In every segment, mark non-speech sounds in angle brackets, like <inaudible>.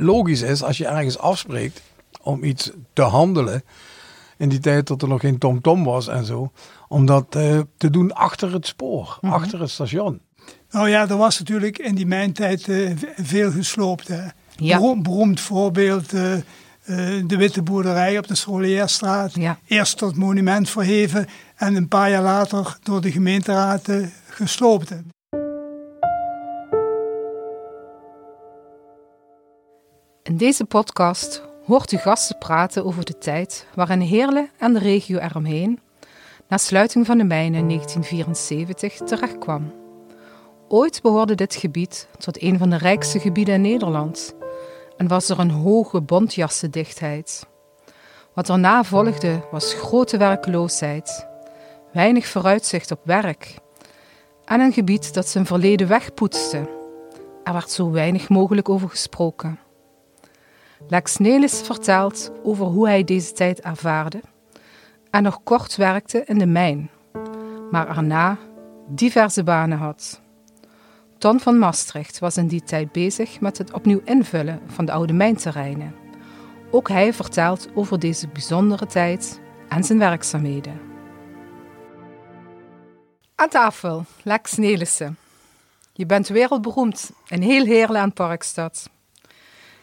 logisch is als je ergens afspreekt om iets te handelen. In die tijd dat er nog geen TomTom was en zo. Om dat eh, te doen achter het spoor, Mhm. achter het station. Nou ja, er was natuurlijk in die mijntijd eh, v- veel gesloopt. Hè. Ja. Beroemd voorbeeld, eh, eh, de Witte Boerderij op de Scholierstraat. Ja. Eerst tot monument verheven en een paar jaar later door de gemeenteraad eh, gesloopt. In deze podcast hoort u gasten praten over de tijd waarin Heerlen en de regio eromheen na sluiting van de mijnen in 1974 terechtkwam. Ooit behoorde dit gebied tot een van de rijkste gebieden in Nederland en was er een hoge bontjassendichtheid. Wat erna volgde was grote werkloosheid, weinig vooruitzicht op werk en een gebied dat zijn verleden wegpoetste. Er werd zo weinig mogelijk over gesproken. Lex Nelis vertelt over hoe hij deze tijd ervaarde en nog kort werkte in de mijn, maar erna diverse banen had. Ton van Maastricht was in die tijd bezig met het opnieuw invullen van de oude mijnterreinen. Ook hij vertelt over deze bijzondere tijd en zijn werkzaamheden. Aan tafel, Lex Nelissen. Je bent wereldberoemd in heel Heerlen en Parkstad.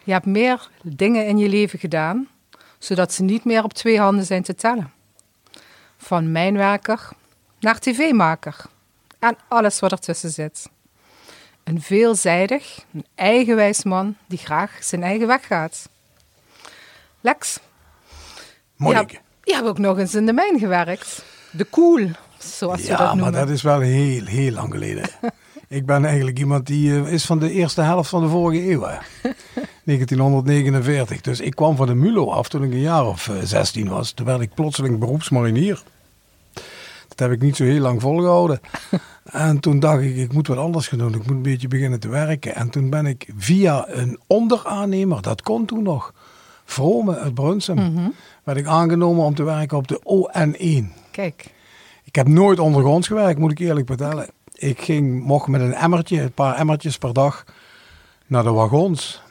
Je hebt meer dingen in je leven gedaan, zodat ze niet meer op twee handen zijn te tellen. Van mijnwerker naar tv-maker en alles wat ertussen zit. Een veelzijdig, een eigenwijs man die graag zijn eigen weg gaat. Lex, je hebt, je hebt ook nog eens in de mijn gewerkt. De Koel, zoals we Ja, dat maar noemen. dat is wel heel, heel lang geleden. <laughs> ik ben eigenlijk iemand die eh, is van de eerste helft van de vorige eeuw. <laughs> hè. 1949. Dus ik kwam van de MULO af toen ik een jaar of eh, 16 was. Toen werd ik plotseling beroepsmarinier. Dat heb ik niet zo heel lang volgehouden. <laughs> en toen dacht ik, ik moet wat anders gaan doen. Ik moet een beetje beginnen te werken. En toen ben ik via een onderaannemer, dat kon toen nog, Vrome uit Brunsum, werd ik aangenomen om te werken op de ON1. Kijk, Ik heb nooit ondergronds gewerkt, moet ik eerlijk vertellen. Ik ging, mocht met een emmertje, een paar emmertjes per dag, naar de wagons.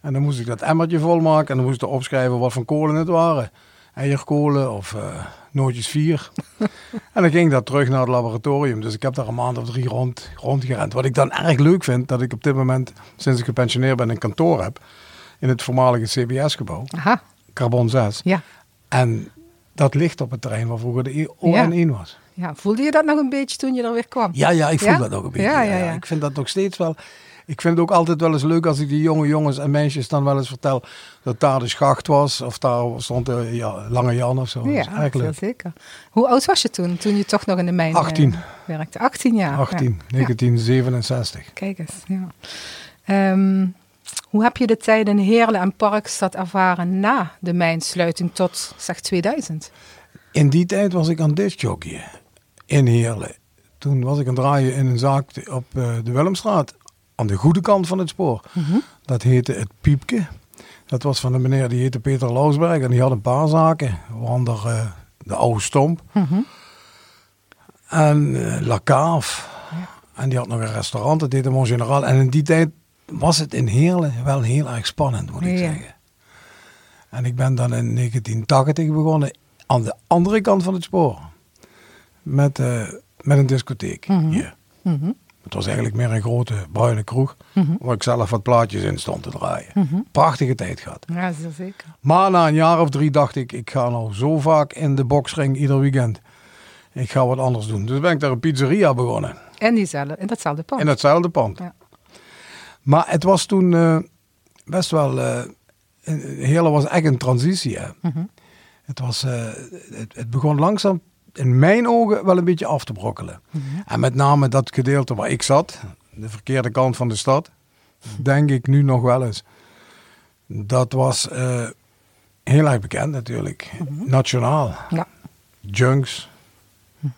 En dan moest ik dat emmertje volmaken en dan moest ik opschrijven wat voor kolen het waren. Eierkolen of eh, nootjes vier. <laughs> en dan ging ik dat terug naar het laboratorium. Dus ik heb daar een maand of drie rond, rondgerend. Wat ik dan erg leuk vind, dat ik op dit moment, sinds ik gepensioneerd ben, een kantoor heb. In het voormalige CBS-gebouw, aha, Carbon 6. ja. En dat ligt op het terrein waar vroeger de ON1 was. ja. Voelde je dat nog een beetje toen je er weer kwam? Ja, ja, ik voel Ja? dat ook een beetje. Ja, ja. Ik vind dat nog steeds wel. Ik vind het ook altijd wel eens leuk als ik die jonge jongens en meisjes dan wel eens vertel dat daar de schacht was. Of daar stond de ja, Lange Jan of zo. dat is Ja, heel leuk. zeker. Hoe oud was je toen, toen je toch nog in de mijn eh, 18. werkte? 18 jaar. 18, Ja. 1967. Kijk eens, ja. Ehm, hoe heb je de tijd in Heerlen en Parkstad ervaren na de mijnsluiting tot, zeg, 2000? In die tijd was ik aan discjockeyen in Heerlen. Toen was ik aan het draaien in een zaak op eh, de Willemstraat. Aan de goede kant van het spoor. Dat heette het Piepke. Dat was van een meneer die heette Peter Lausberg. En die had een paar zaken. Waaronder eh, de Oude Stomp. En eh, La Cave. En die had nog een restaurant. Dat heette Mon General. En in die tijd was het in Heerlen wel heel erg spannend, moet ik Ja. zeggen. En ik ben dan in 1980 begonnen aan de andere kant van het spoor. Met, eh, met een discotheek hier. Het was eigenlijk meer een grote bruine kroeg. Waar ik zelf wat plaatjes in stond te draaien. Prachtige tijd gehad. Ja, zeker. Maar na een jaar of drie dacht ik, ik ga nou zo vaak in de boksring ieder weekend. Ik ga wat anders doen. Dus ben ik daar een pizzeria begonnen. En diezelfde, in datzelfde pand. In hetzelfde pand. Ja. Maar het was toen eh, best wel... eh Heerlen was echt een transitie. Hè. Mhm. Het, was, eh, het, het begon langzaam, in mijn ogen, wel een beetje af te brokkelen. Mhm. En met name dat gedeelte waar ik zat, de verkeerde kant van de stad, denk ik nu nog wel eens. Dat was eh, heel erg bekend natuurlijk. Nationaal. Ja. Junks,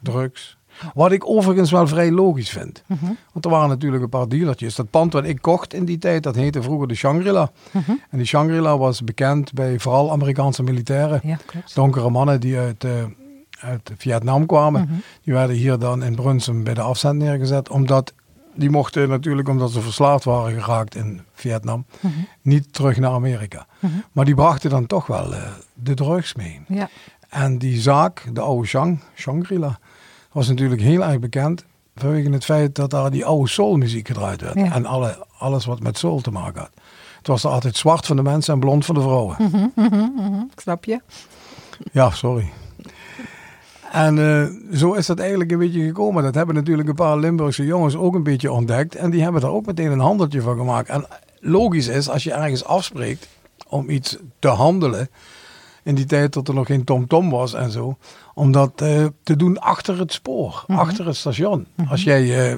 drugs. Wat ik overigens wel vrij logisch vind. Want er waren natuurlijk een paar dealertjes. Dat pand wat ik kocht in die tijd, dat heette vroeger de Shangri-La. En die Shangri-La was bekend bij vooral Amerikaanse militairen. Ja, klopt. Donkere mannen die uit, eh, uit Vietnam kwamen. Die werden hier dan in Brunsum bij de afzet neergezet. Omdat die mochten natuurlijk, omdat ze verslaafd waren geraakt in Vietnam, Mhm. niet terug naar Amerika. Mhm. Maar die brachten dan toch wel eh, de drugs mee. Ja. En die zaak, de oude Shang, Shangri-La, was natuurlijk heel erg bekend vanwege het feit dat daar die oude soulmuziek gedraaid werd. Ja. En alle, alles wat met soul te maken had. Het was er altijd zwart van de mensen en blond van de vrouwen. Mhm, mhm, mhm. Snap je? Ja, sorry. En eh, zo is dat eigenlijk een beetje gekomen. Dat hebben natuurlijk een paar Limburgse jongens ook een beetje ontdekt. En die hebben daar ook meteen een handeltje van gemaakt. En logisch is, als je ergens afspreekt om iets te handelen. In die tijd dat er nog geen TomTom was en zo. Om dat eh, te doen achter het spoor, achter het station. Als jij eh,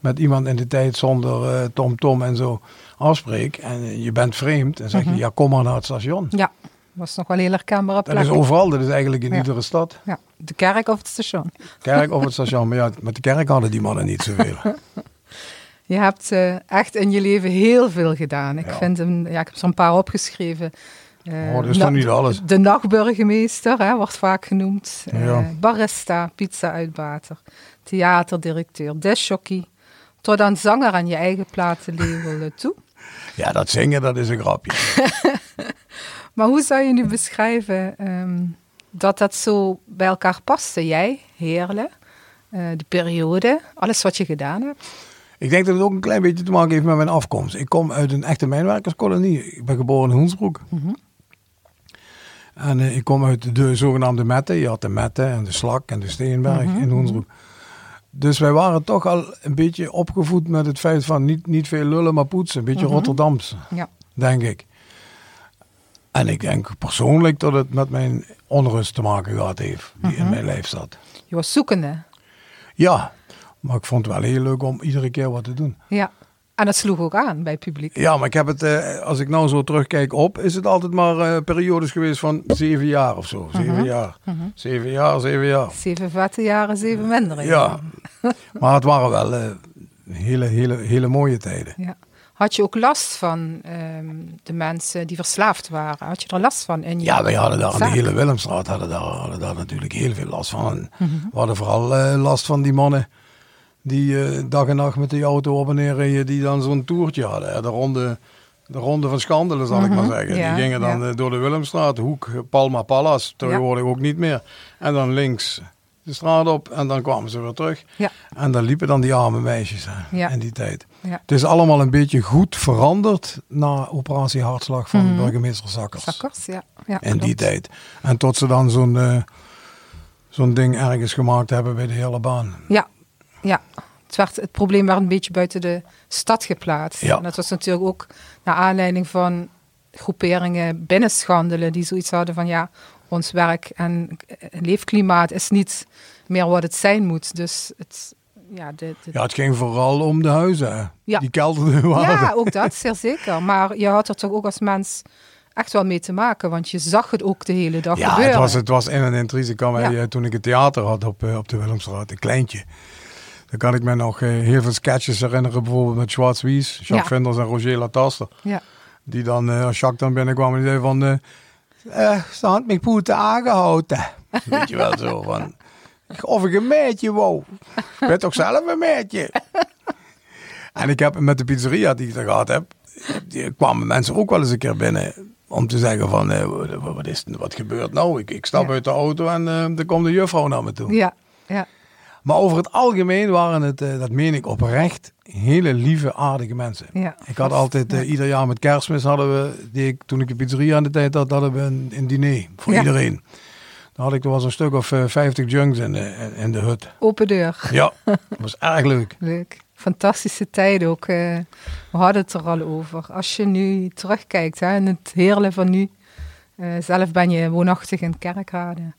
met iemand in de tijd zonder TomTom en zo afspreekt. En je bent vreemd. Dan zeg je, ja kom maar naar het station. Ja. Was nog wel heel herkenbare Dat is overal, dat is eigenlijk in Ja. iedere stad. Ja. De kerk of het station. Kerk of het <laughs> station. Maar ja, met de kerk hadden die mannen niet zoveel. <laughs> Je hebt eh, echt in je leven heel veel gedaan. Ik, Ja. vind hem, ja, ik heb er een paar opgeschreven. Eh, Oh, dat is toch niet alles? De nachtburgemeester hè, wordt vaak genoemd. Eh, Ja. barista, pizza-uitbater, theaterdirecteur, discjockey. Tot aan zanger aan je eigen platenlabel eh, toe. <laughs> Ja, dat zingen, dat is een grapje. Maar hoe zou je nu beschrijven ehm, dat dat zo bij elkaar paste? Jij, Heerle, eh, de periode, alles wat je gedaan hebt. Ik denk dat het ook een klein beetje te maken heeft met mijn afkomst. Ik kom uit een echte mijnwerkerskolonie. Ik ben geboren in Hoensbroek. Mhm. En eh, ik kom uit de zogenaamde Metten. Je had de Metten en de Slak en de Steenberg Mhm, in Hoensbroek. Dus wij waren toch al een beetje opgevoed met het feit van niet, niet veel lullen, maar poetsen. Een beetje Mhm. Rotterdams, Ja. denk ik. En ik denk persoonlijk dat het met mijn onrust te maken gehad heeft, die Mhm. in mijn lijf zat. Je was zoekende. Ja, maar ik vond het wel heel leuk om iedere keer wat te doen. Ja. En dat sloeg ook aan bij het publiek. Ja, maar ik heb het, eh, als ik nou zo terugkijk op, is het altijd maar eh, periodes geweest van zeven jaar of zo. Zeven Mhm. jaar. Zeven jaar, zeven jaar. Zeven vette jaren, zeven mindere Ja, maar het waren wel eh, hele, hele, hele mooie tijden. Ja. Had je ook last van ehm, de mensen die verslaafd waren? Had je er last van in je Ja, wij hadden daar aan de hele Willemstraat hadden daar, hadden daar natuurlijk heel veel last van. Mhm. We hadden vooral eh, last van die mannen die eh, dag en nacht met die auto op en neer reden, die dan zo'n toertje hadden. hè. De ronde, de ronde van Schandelen, zal ik Mhm, maar zeggen. ja, die gingen dan ja. eh, door de Willemstraat, hoek Palma Pallas, tegenwoordig ook niet meer. En dan links de straat op en dan kwamen ze weer terug. Ja. En dan liepen dan die arme meisjes hè, Ja. in die tijd. Ja. Het is allemaal een beetje goed veranderd na operatie Hartslag van Mhm. burgemeester Sakkers. Zakkers, ja. ja In die tijd. En tot ze dan zo'n eh, zo'n ding ergens gemaakt hebben bij de hele baan. Ja, ja. Het, werd, het probleem werd een beetje buiten de stad geplaatst. Ja. En dat was natuurlijk ook naar aanleiding van groeperingen binnen Schandelen die zoiets hadden van ja, ons werk en leefklimaat is niet meer wat het zijn moet. Dus het, ja, de, de- Ja, het ging vooral om de huizen. Ja. Die kelderden waren. ja, ook dat, zeer zeker. Maar je had er toch ook als mens echt wel mee te maken, want je zag het ook de hele dag Ja, gebeuren. het was, het was in en intrinsiek. kan Ja. Toen ik het theater had op, eh, op de Willemstraat, een kleintje. Dan kan ik me nog eh, heel veel sketches herinneren. Bijvoorbeeld met Schwarz Wies, Jacques Ja. Vinders en Roger Lataster. Ja. Die dan, eh, als Jacques dan binnenkwam, die zei van... ze had mijn poeten aangehouden. <laughs> Weet je wel zo van... Of ik een meidje wou. Ik ben toch zelf een meidje. En ik heb met de pizzeria die ik er gehad heb, die kwamen mensen ook wel eens een keer binnen om te zeggen van, eh, wat, is, wat gebeurt nou? Ik, ik stap Ja. uit de auto en eh dan komt de juffrouw naar me toe. Ja, ja, Maar over het algemeen waren het, eh, dat meen ik oprecht, hele lieve, aardige mensen. ja. Ik had altijd, eh, ieder jaar met kerstmis hadden we, die ik, toen ik de pizzeria aan de tijd had, hadden we een, een diner voor Ja. iedereen. Dan had ik, er was een stuk of eh, 50 junks in de, in- de hut. Open deur. Ja, <laughs> dat was erg leuk. Leuk. Fantastische tijd ook. we hadden het er al over. Als je nu terugkijkt hè, in het heerlijk van nu. zelf ben je woonachtig in Kerkrade.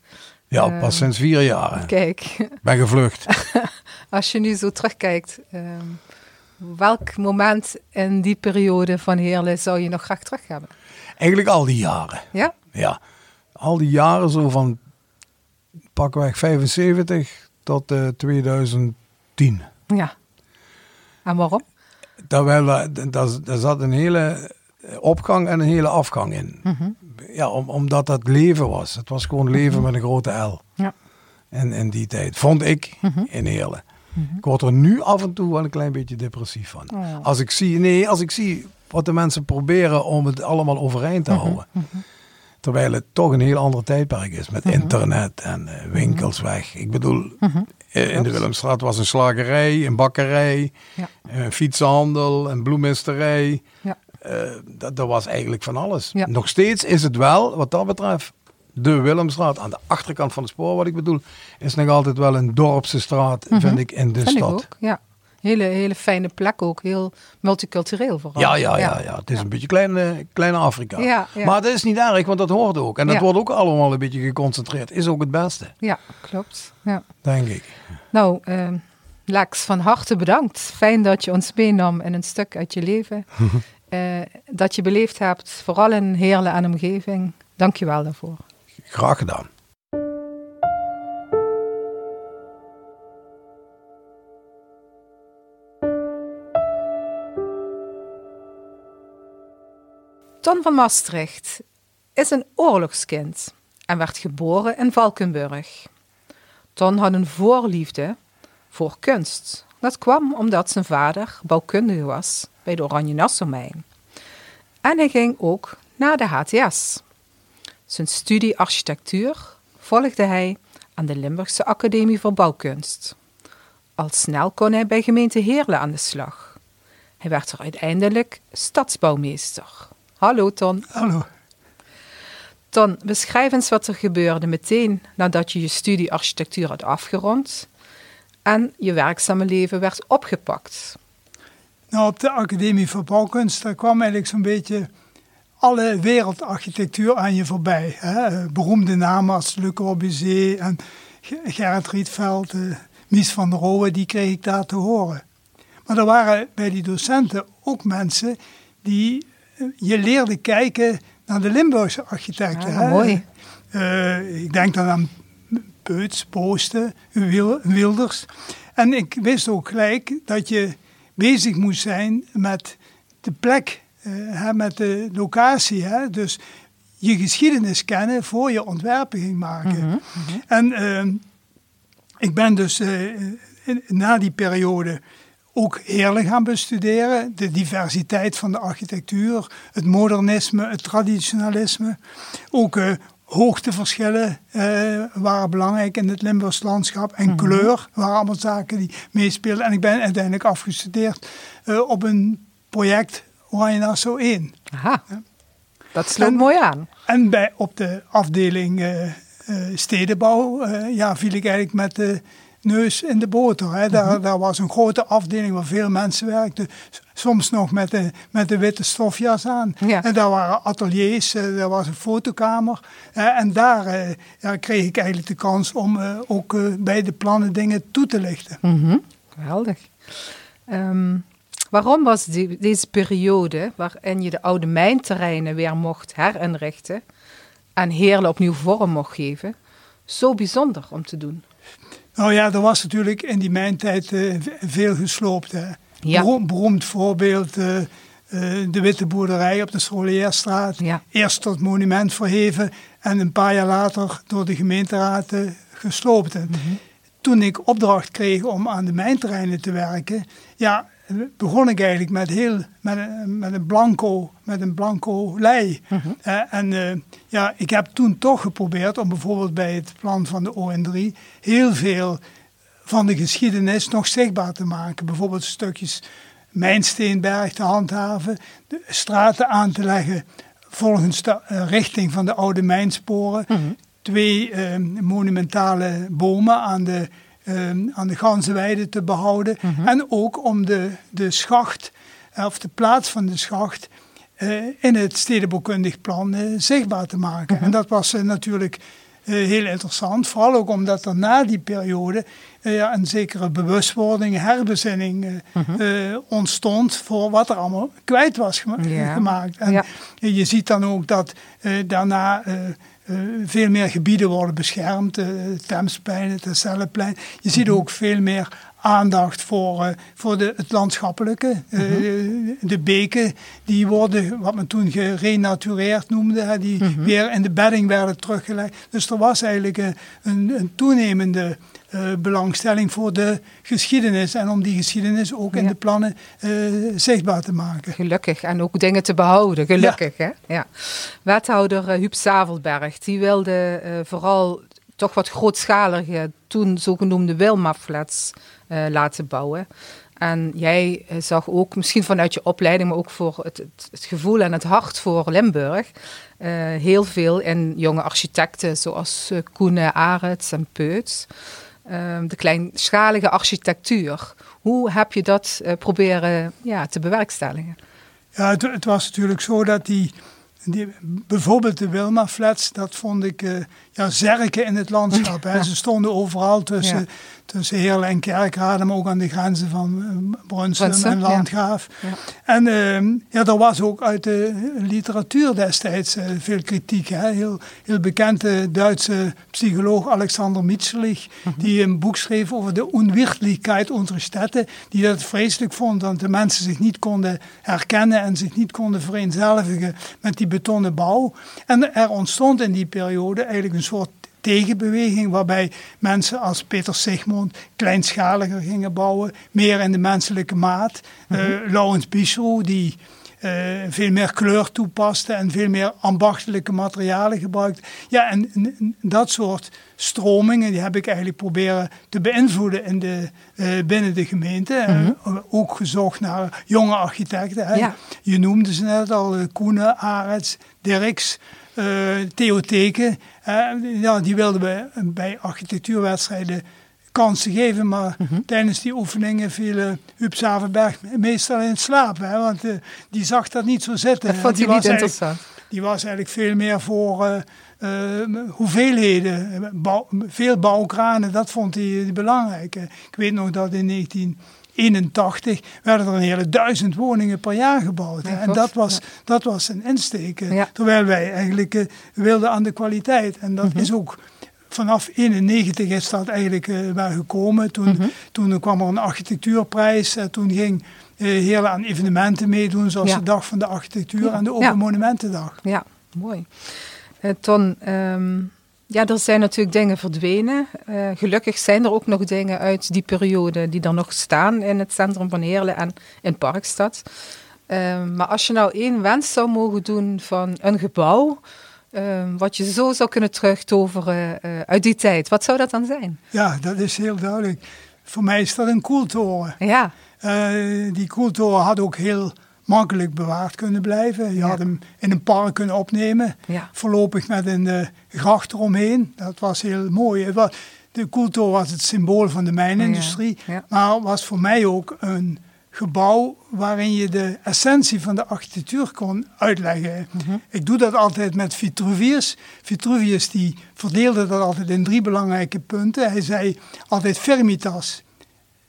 Ja, Eh, pas sinds vier jaar. Kijk, Ben gevlucht. <laughs> als je nu zo terugkijkt. ehm, welk moment in die periode van Heerlen zou je nog graag terug hebben? Eigenlijk al die jaren. Ja? Ja, al die jaren zo van pakweg 75 tot eh 2010. Ja. En waarom? Terwijl eh, daar, daar zat een hele opgang en een hele afgang in. Mhm. Ja, om, omdat dat leven was. Het was gewoon leven met een grote L. Ja. En in die tijd, vond ik, Mhm. in Heerlen. Ik word er nu af en toe wel een klein beetje depressief van. Oh. Als ik zie, nee, als ik zie wat de mensen proberen om het allemaal overeind te houden. Terwijl het toch een heel ander tijdperk is met internet en eh, winkels weg. Ik bedoel, eh, in de Willemstraat was een slagerij, een bakkerij, Ja. een fietsenhandel, een bloemisterij. Ja. Eh, dat, dat was eigenlijk van alles. Ja. Nog steeds is het wel, wat dat betreft, de Willemstraat. Aan de achterkant van het spoor, wat ik bedoel, is nog altijd wel een dorpse straat, vind ik, in de Vind ik stad. ook, ja. Hele, hele fijne plek ook. Heel multicultureel vooral. Ja, ja, ja, ja. Het is een beetje kleine, kleine Afrika. Ja, ja. Maar dat is niet erg, want dat hoort ook. En dat wordt ook allemaal een beetje geconcentreerd. Is ook het beste, Ja, klopt. Ja. denk ik. Nou, eh, Lex, van harte bedankt. Fijn dat je ons meenam in een stuk uit je leven. <laughs> Eh, dat je beleefd hebt, vooral in Heerlen en omgeving. Dank je wel daarvoor. Graag gedaan. Ton van Maastricht is een oorlogskind en werd geboren in Valkenburg. Ton had een voorliefde voor kunst. Dat kwam omdat zijn vader bouwkundige was bij de Oranje Nassau-mijn. En hij ging ook naar de HTS. Zijn studie architectuur volgde hij aan de Limburgse Academie voor Bouwkunst. Al snel kon hij bij gemeente Heerlen aan de slag. Hij werd er uiteindelijk stadsbouwmeester. Hallo Ton. Hallo. Ton, beschrijf eens wat er gebeurde meteen nadat je je studie architectuur had afgerond en je werkzame leven werd opgepakt. Nou, op de Academie voor Bouwkunst, daar kwam eigenlijk zo'n beetje alle wereldarchitectuur aan je voorbij. Hè? Beroemde namen als Le Corbusier en Ge- Gerrit Rietveld, eh, Mies van der Rohe, die kreeg ik daar te horen. Maar er waren bij die docenten ook mensen die eh, je leerden kijken naar de Limburgse architecten. Ah, hè. mooi. Eh, ik denk dan aan Peuts, Poosten, Wil- Wilders. En ik wist ook gelijk dat je bezig moest zijn met de plek, eh, hè, met de locatie. Hè? Dus je geschiedenis kennen voor je ontwerpen ging maken. En ehm, ik ben dus eh, in- na die periode ook heerlijk gaan bestuderen. De diversiteit van de architectuur, het modernisme, het traditionalisme. Ook eh, hoogteverschillen eh, waren belangrijk in het Limburgs landschap. En kleur waren allemaal zaken die meespeelden. En ik ben uiteindelijk afgestudeerd eh, op een project Oranje Nassau 1. Aha, dat sloot En- mooi aan. En bij, op de afdeling eh, stedenbouw ja, viel ik eigenlijk met de neus in de boter. Hè. Daar, daar was een grote afdeling waar veel mensen werkten. Soms nog met de, met de witte stofjas aan. Ja. En daar waren ateliers, eh, daar was een fotokamer. Eh, en daar eh, ja, kreeg ik eigenlijk de kans om ook bij de plannen dingen toe te lichten. Mhm, Geweldig. Ehm, waarom was die, deze periode waarin je de oude mijnterreinen weer mocht herinrichten en Heerlen opnieuw vorm mocht geven, zo bijzonder om te doen? Nou ja, er was natuurlijk in die mijntijd eh, veel gesloopt. Hè. Ja. Beroem- beroemd voorbeeld, eh, eh, de Witte Boerderij op de Scholierstraat. Ja. Eerst tot monument verheven en een paar jaar later door de gemeenteraad gesloopt. En Toen ik opdracht kreeg om aan de mijnterreinen te werken, ja, begon ik eigenlijk met, heel, met, een, met, een, blanco, met een blanco lei. Eh, en eh, ja, ik heb toen toch geprobeerd om bijvoorbeeld bij het plan van de ON3 heel veel van de geschiedenis nog zichtbaar te maken. Bijvoorbeeld stukjes Mijnsteenberg te handhaven, de straten aan te leggen volgens de eh, richting van de oude mijnsporen. Twee eh, monumentale bomen aan de, eh, aan de Ganzenweide te behouden. En ook om de, de schacht, eh, of de plaats van de schacht, eh, in het stedenbouwkundig plan eh, zichtbaar te maken. En dat was natuurlijk heel interessant. Vooral ook omdat er na die periode eh, ja, een zekere bewustwording, herbezinning eh, eh, ontstond voor wat er allemaal kwijt was gema- Ja. gemaakt. En Ja. je ziet dan ook dat eh, daarna eh, eh, veel meer gebieden worden beschermd. eh, het Temsplein, het Celleplein. Je ziet ook veel meer aandacht voor, voor de, het landschappelijke. Mhm. de beken die worden, wat men toen gerenatureerd noemde, die mhm. weer in de bedding werden teruggelegd. Dus er was eigenlijk een, een toenemende uh, belangstelling voor de geschiedenis. En om die geschiedenis ook in de plannen uh, zichtbaar te maken. Gelukkig. En ook dingen te behouden. Gelukkig. Hè? Ja. Wethouder uh, Huub Zavelberg, die wilde vooral toch wat grootschalige, toen zogenoemde Wilma-flats laten bouwen. En jij zag ook, misschien vanuit je opleiding, maar ook voor het, het, gevoel en het hart voor Limburg, uh, heel veel in jonge architecten zoals uh, Koenen, Arets en Peuts. Ehm, de kleinschalige architectuur. Hoe heb je dat proberen ja, te bewerkstelligen? Ja, het, het, was natuurlijk zo dat die, die bijvoorbeeld de Wilma-flats, dat vond ik ja, zerken in het landschap. Hè. Ze stonden overal tussen tussen Heerlen en Kerkrade, maar ook aan de grenzen van uh, Brunsum en Landgraaf. Ja. En uh, ja, er was ook uit de literatuur destijds uh, veel kritiek. Hè. Heel, heel bekende Duitse psycholoog Alexander Mitscherlich, mm -hmm. die een boek schreef over de onwirtlichkeit unserer Städte, die dat vreselijk vond dat de mensen zich niet konden herkennen en zich niet konden vereenzelvigen met die betonnen bouw. En er ontstond in die periode eigenlijk een soort tegenbeweging waarbij mensen als Peter Sigmund kleinschaliger gingen bouwen, meer in de menselijke maat. Mm -hmm. Laurens Bichot die veel meer kleur toepaste en veel meer ambachtelijke materialen gebruikte. Ja, en, dat soort stromingen die heb ik eigenlijk proberen te beïnvloeden in de, uh, binnen de gemeente. Mm -hmm. ook gezocht naar jonge architecten. Ja. Je noemde ze net al, Koenen, Arets, Dirks uh, theotheken. Uh, ja, die wilden we bij architectuurwedstrijden kansen geven. Maar mhm. tijdens die oefeningen viel uh, Huub Zavenberg meestal in slaap. Hè, want uh, die zag dat niet zo zitten. Dat vond die niet interessant. Die was eigenlijk veel meer voor hoeveelheden. Bouw, veel bouwkranen, dat vond hij belangrijk. Ik weet nog dat in 19... 81 werden er een hele duizend woningen per jaar gebouwd. en dat was, dat was een insteek. Terwijl wij eigenlijk uh, wilden aan de kwaliteit. En dat mhm. is ook vanaf 91 is dat eigenlijk uh, wel gekomen. Toen, mhm. toen kwam er een architectuurprijs. Uh, toen ging uh, heel aan evenementen meedoen, zoals de Dag van de Architectuur en de Open Monumentendag. Ja, mooi. Ton, um, ja, er zijn natuurlijk dingen verdwenen. Uh, gelukkig zijn er ook nog dingen uit die periode die er nog staan in het centrum van Heerlen en in Parkstad. Uh, maar als je nou één wens zou mogen doen van een gebouw, uh, wat je zo zou kunnen terugtoveren uit die tijd, wat zou dat dan zijn? Ja, dat is heel duidelijk. Voor mij is dat een koeltoren. Ja. die koeltoren had ook heel makkelijk bewaard kunnen blijven. Je had hem in een park kunnen opnemen. Voorlopig met een uh, gracht eromheen. Dat was heel mooi. De Koeltoren was het symbool van de mijnindustrie. Maar was voor mij ook een gebouw waarin je de essentie van de architectuur kon uitleggen. Mhm. Ik doe dat altijd met Vitruvius. Vitruvius die verdeelde dat altijd in drie belangrijke punten. Hij zei altijd fermitas,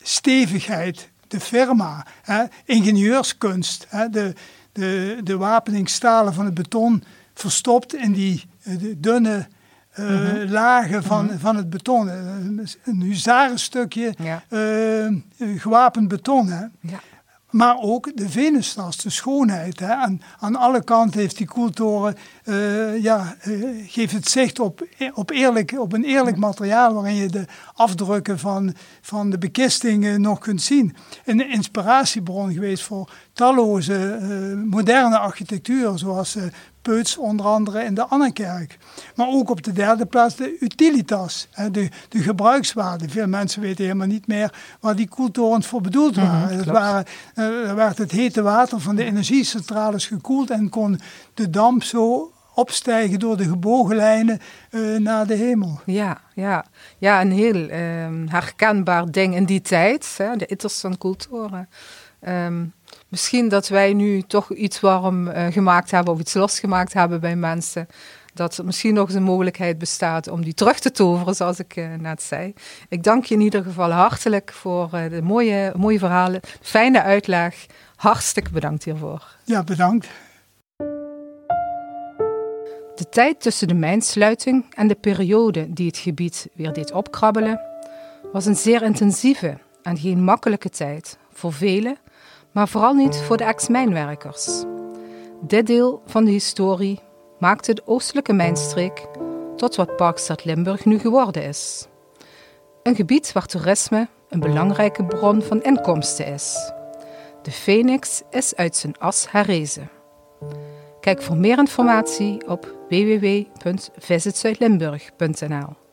stevigheid, de firma, hè, ingenieurskunst, hè, de, de, de wapeningsstalen van het beton verstopt in die eh, dunne uh, lagen van, mhm. van het beton. Een huzarenstukje uh, gewapend beton. Hè. Ja. Maar ook de Venustas, de schoonheid. Hè. Aan, aan alle kanten heeft die koeltoren, uh, ja, uh, geeft het zicht op, op, eerlijk, op een eerlijk materiaal waarin je de afdrukken van, van de bekistingen nog kunt zien. Een inspiratiebron geweest voor talloze uh, moderne architectuur, zoals Peuts onder andere in de Annekerk. Maar ook op de derde plaats de utilitas, de, de gebruikswaarde. Veel mensen weten helemaal niet meer waar die koeltorens voor bedoeld mhm, waren. Mm het waren er werd het hete water van de energiecentrales gekoeld en kon de damp zo opstijgen door de gebogen lijnen uh, naar de hemel. Ja, ja. ja een heel um, herkenbaar ding in die tijd, hè, de Itterson culturen. Um, misschien dat wij nu toch iets warm uh, gemaakt hebben of iets losgemaakt hebben bij mensen. Dat er misschien nog eens een mogelijkheid bestaat om die terug te toveren, zoals ik uh, net zei. Ik dank je in ieder geval hartelijk voor uh, de mooie, mooie verhalen, fijne uitleg. Hartstikke bedankt hiervoor. Ja, bedankt. De tijd tussen de mijnsluiting en de periode die het gebied weer deed opkrabbelen, was een zeer intensieve en geen makkelijke tijd voor velen, maar vooral niet voor de ex-mijnwerkers. Dit deel van de historie maakte de oostelijke mijnstreek tot wat Parkstad Limburg nu geworden is. Een gebied waar toerisme een belangrijke bron van inkomsten is. De Phoenix is uit zijn as herrezen. Kijk voor meer informatie op www.visitzuidlimburg.nl